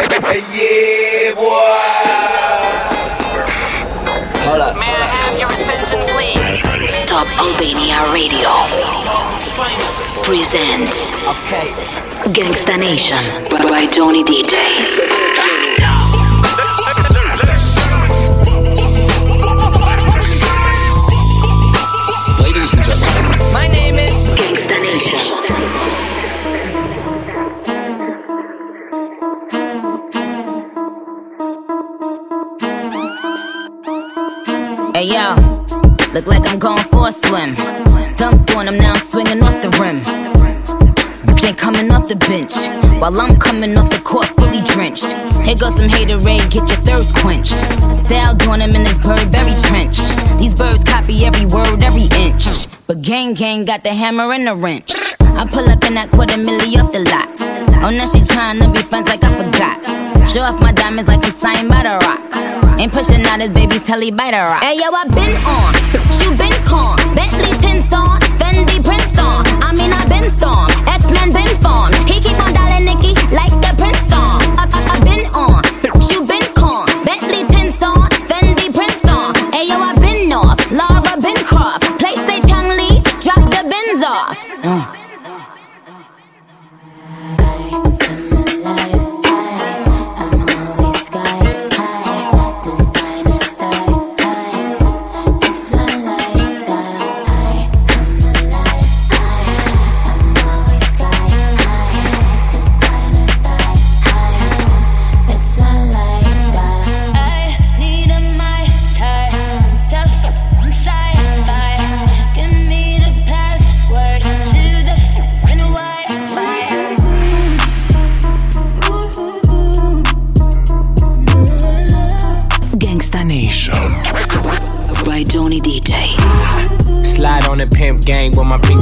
yeah, boy. Hold up. May I have your attention, please? Top Albania Radio presents Okay. Gangsta Nation by Johnny DJ. Yo, look like I'm going for a swim. Dunked on him, now I'm swinging off the rim. Bitch ain't coming off the bench, while I'm coming off the court fully drenched. Here goes some haterade, get your thirst quenched. Style doing him in this bird, very trench. These birds copy every word, every inch. But gang gang got the hammer and the wrench. I pull up in that quarter milli off the lot. Oh, now she tryna be friends like I forgot. Show off my diamonds like I'm signed by the rock. Ain't pushing out his baby's telly by the rock. Hey yo, I been on, you been con, Bentley tints on, Fendi prints on. I mean I been storm, X Men been form. He keep on dialing Nicky like the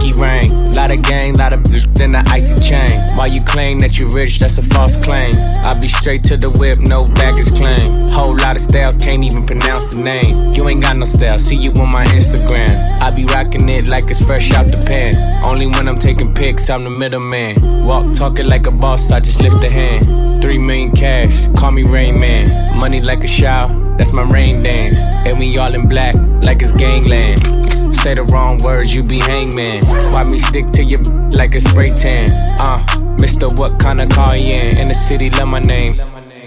pinky ring. Lot of gang, lot of bitch, then the icy chain. While you claim that you rich, that's a false claim. I be straight to the whip, no baggage claim. Whole lot of styles, can't even pronounce the name. You ain't got no style, see you on my Instagram. I be rocking it like it's fresh out the pen. Only when I'm taking pics, I'm the middleman. Walk talking like a boss, I just lift a hand. Three million cash, call me Rain Man. Money like a shower, that's my rain dance. And we all in black, like it's gangland. Say the wrong words, you be hangman. Why me stick to your like a spray tan? Uh, Mister, what kind of car you in? In the city, love my name.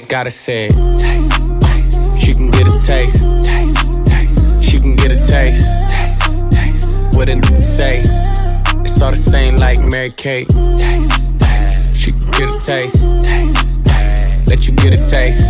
Gotta say it. She can get a taste. She can get a taste. Taste, taste. What n- say? It's all the same like Mary Kate. She can get a taste. Let you get a taste.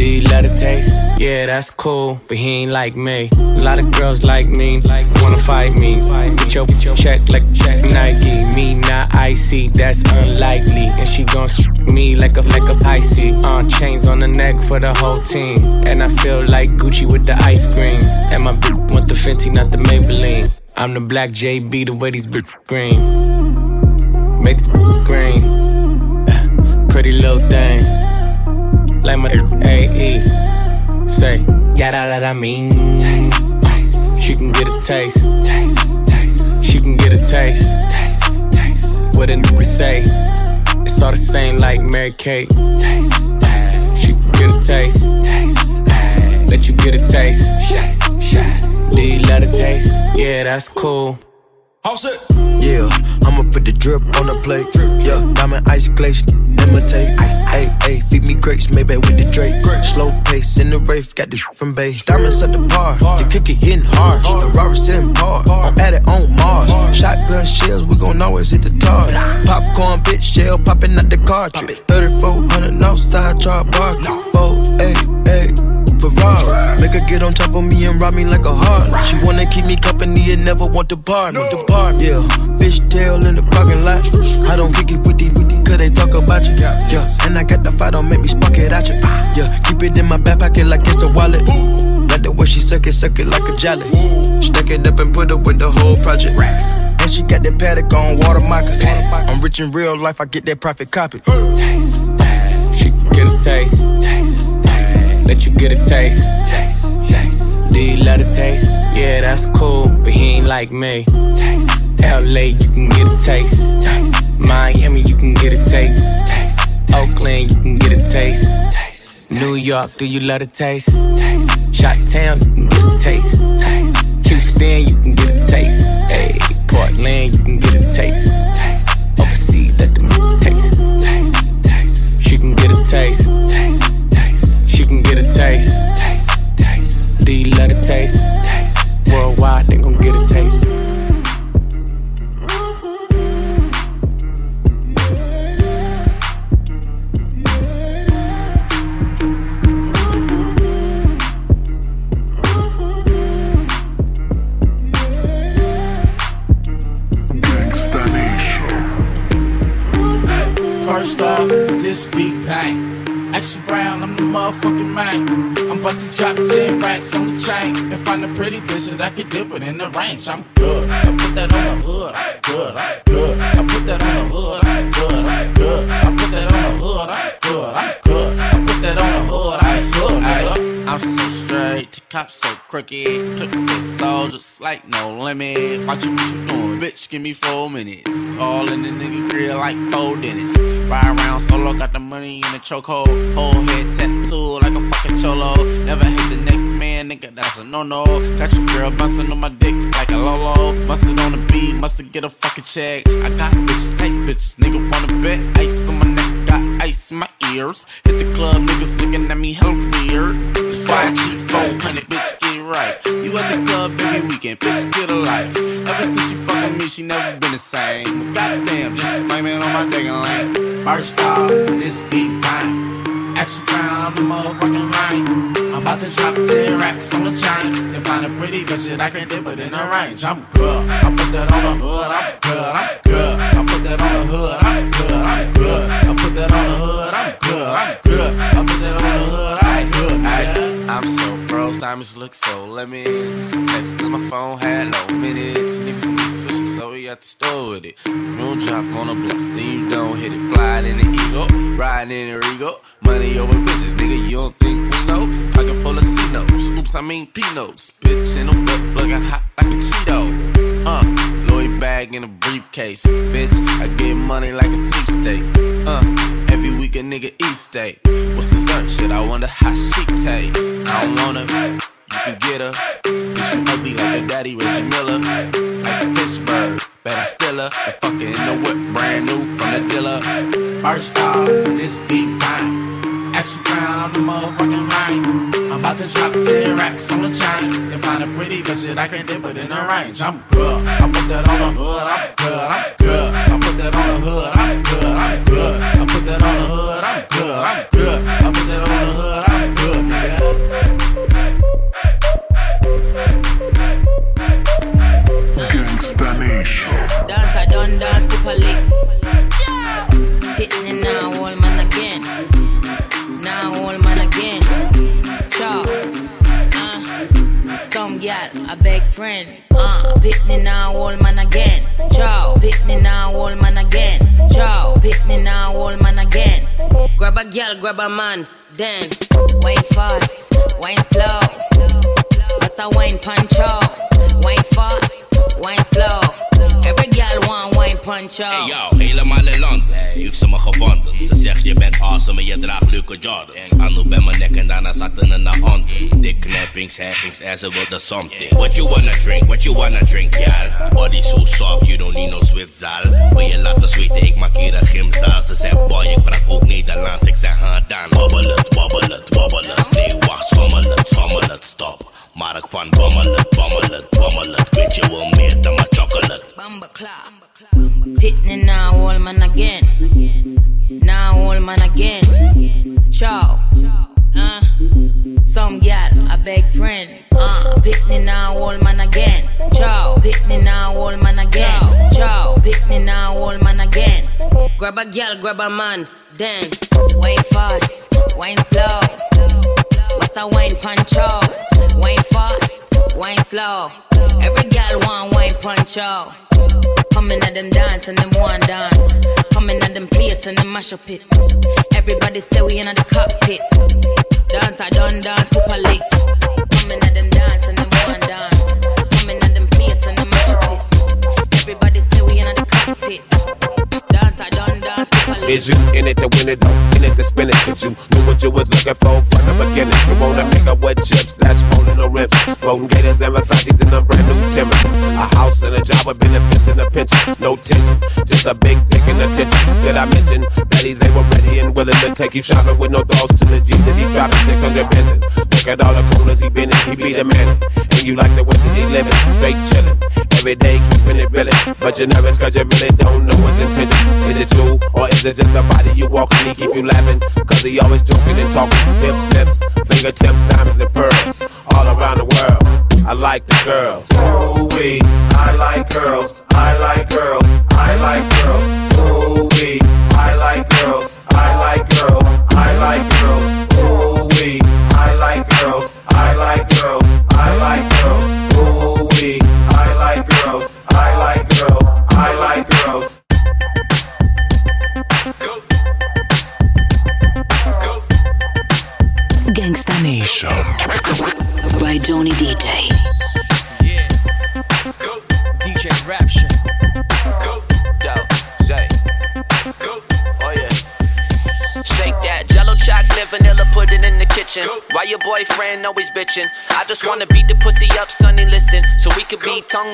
Taste? Yeah, that's cool, but he ain't like me. A lot of girls like me, wanna fight me. Get your, get your check like check Nike. Me not icy, that's unlikely. And she gon' me like a like a icy. Uh, chains on the neck for the whole team. And I feel like Gucci with the ice cream. And my bitch want the Fenty, not the Maybelline. I'm the black JB, the way these bitch green. Make this green. Uh, Pretty little thing like my AE. Say, yada that I mean. She can get a taste. Taste, taste. She can get a taste. Taste, taste. What a nigga say. It's all the same like Mary Kate. Taste, taste. She can get a taste. Taste. Let you get a taste. Taste, taste. Do you let it taste? Yeah, that's cool. Yeah, I'ma put the drip on the plate. Yeah, diamond ice glaze, imitate. Hey, hey, feed me grapes, maybe with the Drake. Slow pace in the rave, got the from base. Diamonds at the bar, the it hitting hard. The robber sitting par, I'm at it on Mars. Shotgun shells, we gon' always hit the target. Popcorn, bitch, shell popping out the cartridge. 3400 outside, char bar. Four, hey, hey. Ferrari. Her get on top of me and rob me like a heart. She wanna keep me company and never want to part. Depart, yeah. Fish tail in the parking lot. I don't kick it with these, with these, cause they talk about you. Yeah, and I got the fight, don't make me spark it at you. Yeah, keep it in my back pocket like it's a wallet. Like the way she suck it, suck it like a jelly. Stuck it up and put up with the whole project. And she got that paddock on water moccasins. I'm rich in real life, I get that profit copy. Taste, taste. She get a taste. Taste, taste. Let you get a. Taste, taste. Do you let it taste? Yeah, that's cool, but he ain't like me. Taste, LA, you can get a taste. taste. Miami, you can get a taste. taste. Oakland, you can get a taste. New York, do you love the taste? Shot Town, you can get a taste. Houston, you can get a taste. Hey, Portland, you can get a taste. Overseas, let them taste. She can get a taste. She can get a taste. You love the taste? Worldwide, they gon' get a taste. This beat bang. Extra round, I'm the motherfucking man. I'm about to drop 10 racks on the chain and find a pretty bitch that I can dip it in the range. I'm good. I put that on the hood. I'm good. I'm good. I put that on the hood. I'm good. I'm good. I put that on the hood. I'm good. I'm good. I put that on the hood. I'm so straight, the cops so crooked. Click the just like no limit. Watch you what you doing, bitch. Give me four minutes. All in the nigga grill like four dentists. Ride around solo, got the money in the chokehold. Whole head tattoo like a fucking cholo. Never hit the next man, nigga. That's a no no. Got your girl bustin' on my dick like a lolo. Mustard on the beat, must've get a fucking check. I got bitches, take bitches. Nigga wanna bet ice on my neck, got ice in my ears. Hit the club, niggas looking at me hella weird. Cheat 400, bitch, get right. You at the club every weekend, bitch, get a life. Ever since she fucking me, she never been the same. Goddamn, just blaming on my digging lane. First off, this beat mine. Extra round, I'm the motherfucking rain. I'm about to drop 10 racks on the chain. Then find a pretty bitch that I can dip it in the range. I'm good. I put that on the hood, I'm good, I'm good. I put that on the hood, I'm good, I'm good. I put that on the hood, I'm good, I'm good. I put that on the hood, diamonds look so lemon. Used to text cause my phone had low minutes. Niggas need switching, so we got to store with it. If you don't drop on the block, then you don't hit it. Flying in the ego, riding in the Rego. Money over bitches, nigga, you don't think we know? Pocket full of C notes, oops, I mean P notes. Bitch in a whip, looking hot like a Cheeto. Uh, Louis bag in a briefcase. Bitch, I get money like a sweepstake. Uh, every week a nigga eat steak. What's the search shit? I wonder how she tastes. I don't want her, you can get her. Bitch, you ugly like a daddy, Reggie Miller. Like Pittsburgh, bet I still her. And fucking in the whip, brand new from the dealer. First off, this beat mine. Extra round, I'm the motherfucking rain. I'm about to drop 10 racks on the chain. Then find a pretty bitch that I can dip it in the range. I'm good. I put that on the hood, I'm good, I'm good. I put that on the hood, Grab a grab a man. Then, wine fast, wine slow. That's a wine punch. Wine fast, wine slow. Every girl want wine punch. Hey yo, en je draagt leuke Jordans. Anouk bij mijn nek en daarna zaten ze naar onder. Dik knappings, happings ze wilde something. What you wanna drink, what you wanna drink, ja. Body so soft, you don't need no zwitzaal. Wil je laten zweten, ik maak hier een gymzaal. Ze zei boy, ik praat ook Nederlands. Ik zeg ha dan. Wobbel het, wobbel het, wobbel het. Nee wacht, schommel het, schommel het, stop. Mark van Bommel het, bommel het, bommel het. Weet je wel meer dan maar chocolate. Bumba clap. Hitting it now, old man again. Now, old man again. Chow. Uh, some gal, a big friend. Uh, Whitney now, old man again. Chow. Whitney now, old man again. Chow. Whitney now, old man again. Grab a gal, grab a man. Then, wine fast, wine slow. What's a wine punch out? Wine fast, wine slow. Every gal want wine punch out. Coming at them dance and them one dance. Coming at them place and them mash up it. Everybody say we in the cockpit. Dance, I done dance, poop a lick. Coming at them dance and them one dance. Coming at them place and them mash up it. Everybody say we in the cockpit. Dance, I done dance. Is you in it to win it though? In it to spin it? Cause you knew what you was looking for from the beginning. You wanna make up with chips, that's rolling no rips. Rolling gators and Versace's in a brand new Timber. A house and a job with benefits and a pension. No tension, just a big dick and attention. Did I mention that he's able, ready, and willing to take you shopping with no thoughts to the G that he dropping 600 Benton. Look at all the corners he been in, he be the man. And you like the way that he living, straight chillin'. Every day keeping it real, but you're nervous cause you really don't know his intention. Is it true, or is it just the body you walk and he keep you laughing? Cause he always joking and talking, hips, lips, fingertips, diamonds and pearls. All around the world, I like the girls. Ooh wee, I like girls, I like girls, I like girls. Ooh wee, I like girls,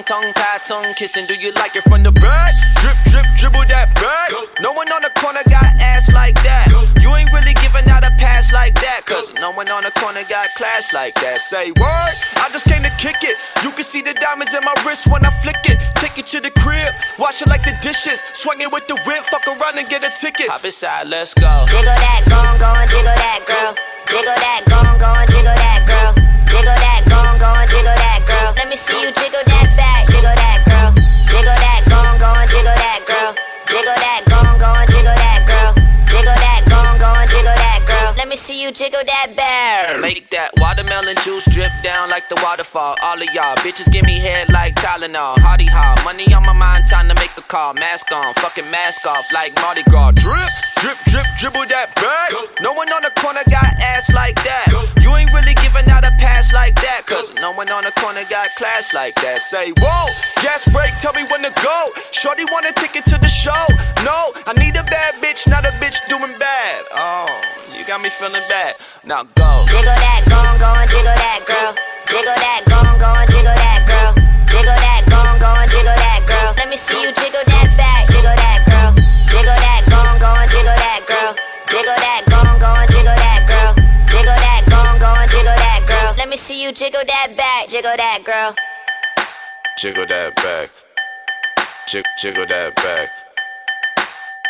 tongue, tongue, tie, tongue kissing. Do you like it from the back? Drip, drip, dribble that back. No one on the corner got ass like that. You ain't really giving out a pass like that. Cause no one on the corner got class like that. Say what? I just came to kick it. You can see the diamonds in my wrist when I flick it. Take it to the crib, wash it like the dishes. Swing it with the whip, fuck around and get a ticket. Hop inside, let's go. Jiggle that, go, go, gone, jiggle that, girl. Jiggle that, go, go, gone, jiggle that, girl. Jiggle that, gone, gone, jiggle that, girl. Let me see you jiggle that back, jiggle that, girl. Jiggle that, gone, gone, jiggle that, girl. Jiggle that, gone, gone, jiggle that, girl. Jiggle that, gone, gone, jiggle that, girl. Let me see you jiggle that back. Make that watermelon juice drip down like the waterfall. All of y'all bitches give me head like Tylenol. Hardy ha, money on my mind, time to make a call. Mask on, fucking mask off like Mardi Gras. Drip, drip, drip, dribble that back. No one on the corner got ass like that. That. Cause no one on the corner got class like that. Say, whoa, gas break, tell me when to go. Shorty want a ticket to the show. No, I need a bad bitch, not a bitch doing bad. Oh, you got me feeling bad. Now go. Jiggle that, gone, gone, jiggle that, girl. Jiggle that, gone, gone, jiggle that, girl. Jiggle that, gone, gone, jiggle that, girl. Let me see you jiggle you jiggle that back, jiggle that, girl. Jiggle that back. Jig, jiggle that back.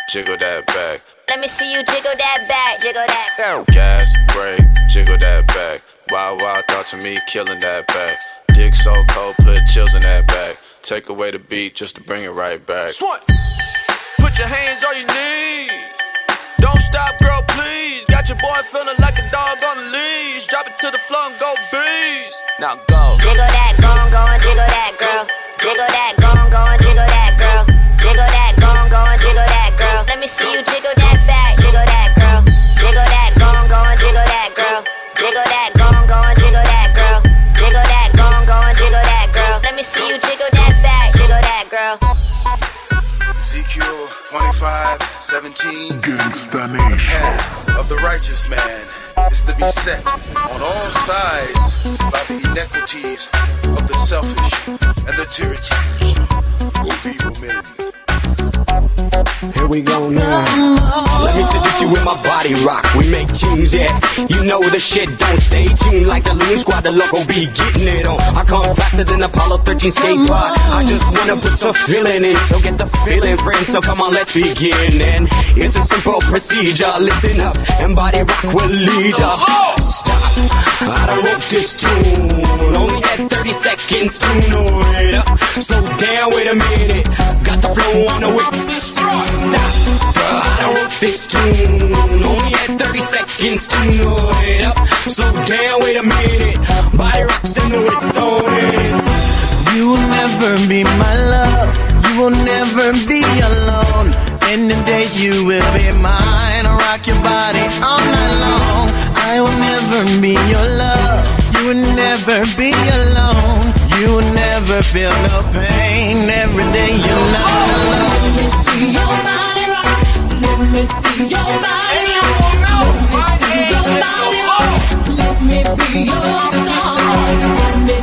Jiggle that back. Let me see you jiggle that back, jiggle that, girl. Gas, brake, jiggle that back. Wild, wild thought to me, killing that back. Dick so cold, put chills in that back. Take away the beat just to bring it right back. Swan, put your hands on your knees. Don't stop, girl, please. Got your boy feeling like a dog on a leash. Drop it to the floor and go beast. Now go. Jiggle that, gone, gone, jiggle that, girl. Jiggle that, gone, gone, jiggle that, girl. Jiggle that, gone, gone, jiggle that, girl. Let me see you jiggle that back, jiggle that, girl. Jiggle that, gone, gone, jiggle that, girl. Jiggle that, gone, gone, jiggle that, girl. Jiggle that, gone, gone, jiggle that, girl. Let me see you jiggle that back, jiggle that, girl. Ezekiel 25, 17. The path of the righteous man is to be set on all sides by the inequities of the selfish and the tyranny of evil men. Here we go now. Let me seduce you with my body rock. We make tunes, yeah. You know the shit don't stay tuned like the Loon Squad. The local be getting it on. I come faster than Apollo 13 skate pod. I just wanna put some feeling in, so get the feeling, friends. So come on, let's begin. And it's a simple procedure. Listen up, and body rock will lead ya. Stop. I done wrote this tune. Only had 30 seconds to know. Slow down, wait a minute. Got the flow on the whip. Stop. I done wrote this tune. Only had 30 seconds to know it up. Slow down, wait a minute. Body rocks and the wits on it. You will never be my love. You will never be alone. In the day you will be mine. I'll rock your body all night long. I will never be your love. You will never be alone. You never feel no pain. Every day you're not alone. Let me see your body rock. Let Let me see your body rock. Let me see your body rock. Let me be your star. Let me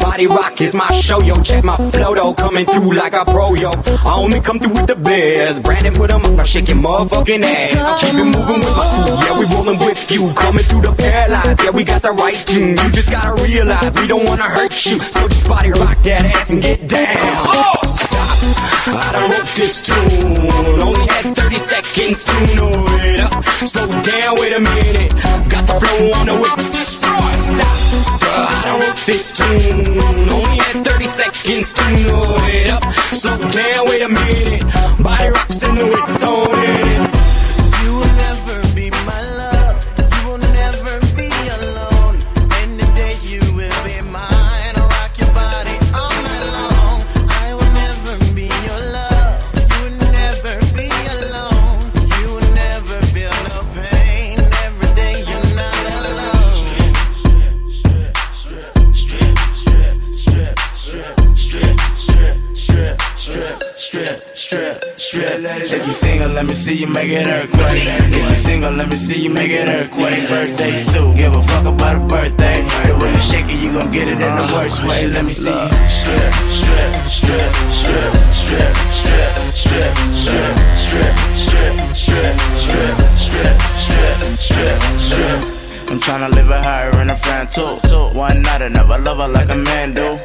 body rock is my show, yo. Check my flow, though, coming through like a pro, yo. I only come through with the best. Brandon put 'em up, now shake your motherfucking ass. I keep it moving with my crew, yeah, we rolling with you. Coming through the paralyzed, yeah, we got the right tune. You just gotta realize we don't wanna hurt you. So just body rock that ass and get down. Oh, Stop, I done wrote this tune. Only had 30 seconds to know it up. Slow down, wait a minute. Got the flow on the whip. Stop, Done wrote this tune. Only had 30 seconds to know it up. Slow down, wait a minute. Body rocks in the whip on see you make it earthquake. If you single, let me see you make it earthquake. Birthday suit, give a fuck about a birthday. The way you shake it, you gon' get it in the worst way. Let me see you strip, strip, strip, strip, strip, strip, strip, strip, strip, strip, strip, strip, strip, strip, strip, strip. I'm tryna live it higher in a friend too. One night I never love her like a man do.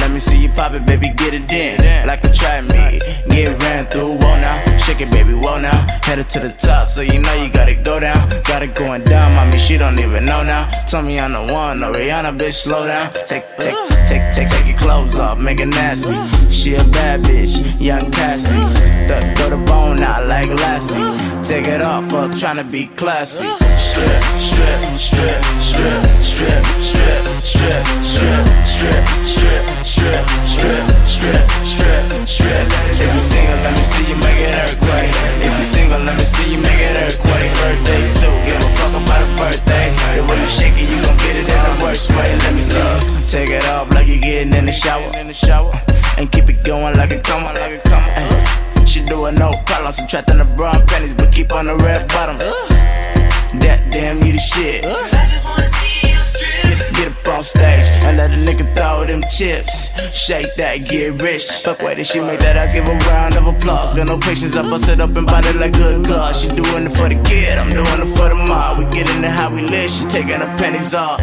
Let, me see you pop it, baby, get it in. Like a try me, get ran through. Whoa now, shake it, baby, whoa now. Headed to the top, so you know you gotta go down. Got it going down, mommy, she don't even know now. Tell me I'm the one, no Rihanna, bitch, slow down. Take, take, take, take, take your clothes off, make it nasty. She a bad bitch, young Cassie. Th- throw the bone out like Lassie. Take it off, fuck, tryna be classy. Strip, strip, strip, strip, strip, strip, strip, strip, strip, strip, strip, strip, strip, strip, strip. If you single, let me see you make it earthquake. If you single, let me see you make it earthquake. Birthday suit, give a fuck about a birthday. The way you shake it, you gon' get it in the worst way. Let me see you take it off like you're getting in the shower, in the shower, and keep it going like a come like a come. She doing no problem, subtracting the brown pennies, but keep on the red bottom. That damn you the shit. I just wanna see you strip. Get up on stage and let a nigga throw them chips. Shake that, get rich. Fuck wait, she make that ass give a round of applause. Got no patience, I bust it up and bite it like good God. She doing it for the kid, I'm doing it for the mob. We get into how we live, she taking her pennies off.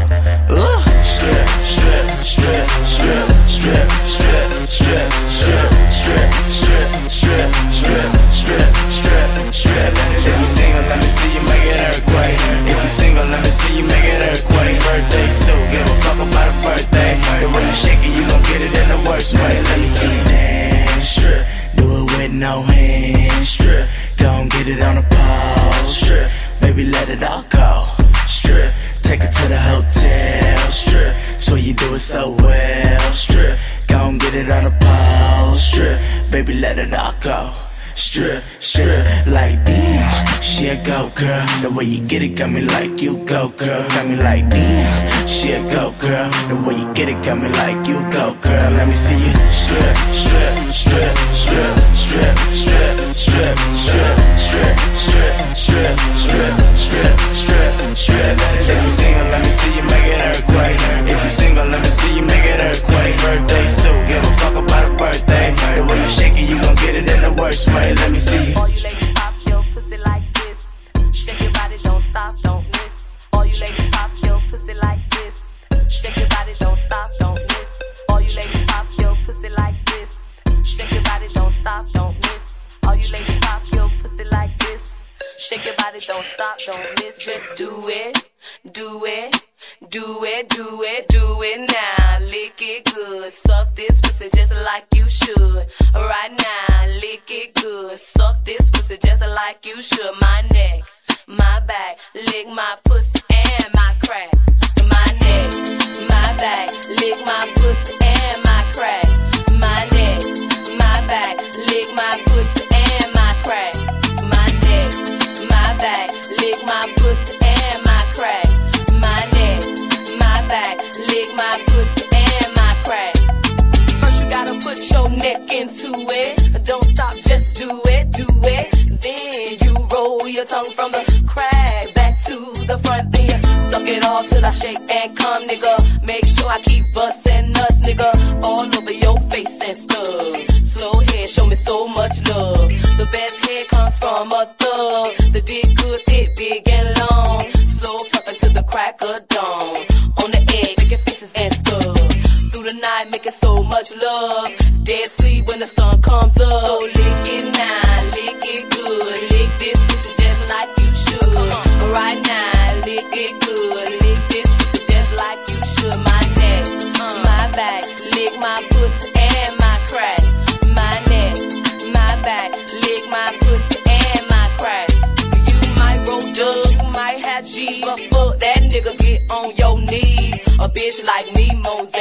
Strip, strip, strip, strip, strip, strip, strip, strip, strip, strip, strip, strip, strip, strip, strip. strip. If you single, let me see you make it earthquake. If you single, let me see you make it earthquake. Birthday suit, give a fuck about a birthday. The way you shake it, you gon' get it in the worst way. Let me see you dance, strip. Do it with no hands, strip. Gon' get it on the pole, strip. Baby, let it all go, strip. Take it to the hotel, strip. So you do it so well, strip. Gon' get it on the pole, strip. Baby, let it all go. Strip, strip, like damn, she a go girl. The way you get it got me like you go girl. Got me like damn, she a go girl. The way you get it got me like you go girl. Let me see you strip, strip, strip, strip, strip, strip, strip, strip, strip, strip, strip, strip, strip, strip, strip. If you single, let me see you make it earthquake. If you single, let me see you make it earthquake. Birthday suit, give a fuck about a birthday. The way you shake it, you gon' get it in the worst way. Let me see you. All you ladies pop your pussy like this. Shake your body, don't stop, don't miss. All you ladies pop your pussy like this. Shake your body, don't stop, don't stop, don't miss. Just do it, do it, do it, do it, do it now. Lick it good, suck this pussy just like you should. Right now, lick it good, suck this pussy just like you should. My neck, my back, lick my pussy and my crack. My neck, my back, lick my pussy and my crack. My neck, come, nigga.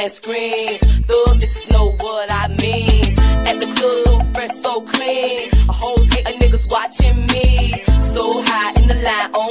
and screams. Thug, this is know what I mean. At the club, fresh, so clean. A whole hate of niggas watching me. So high in the line oh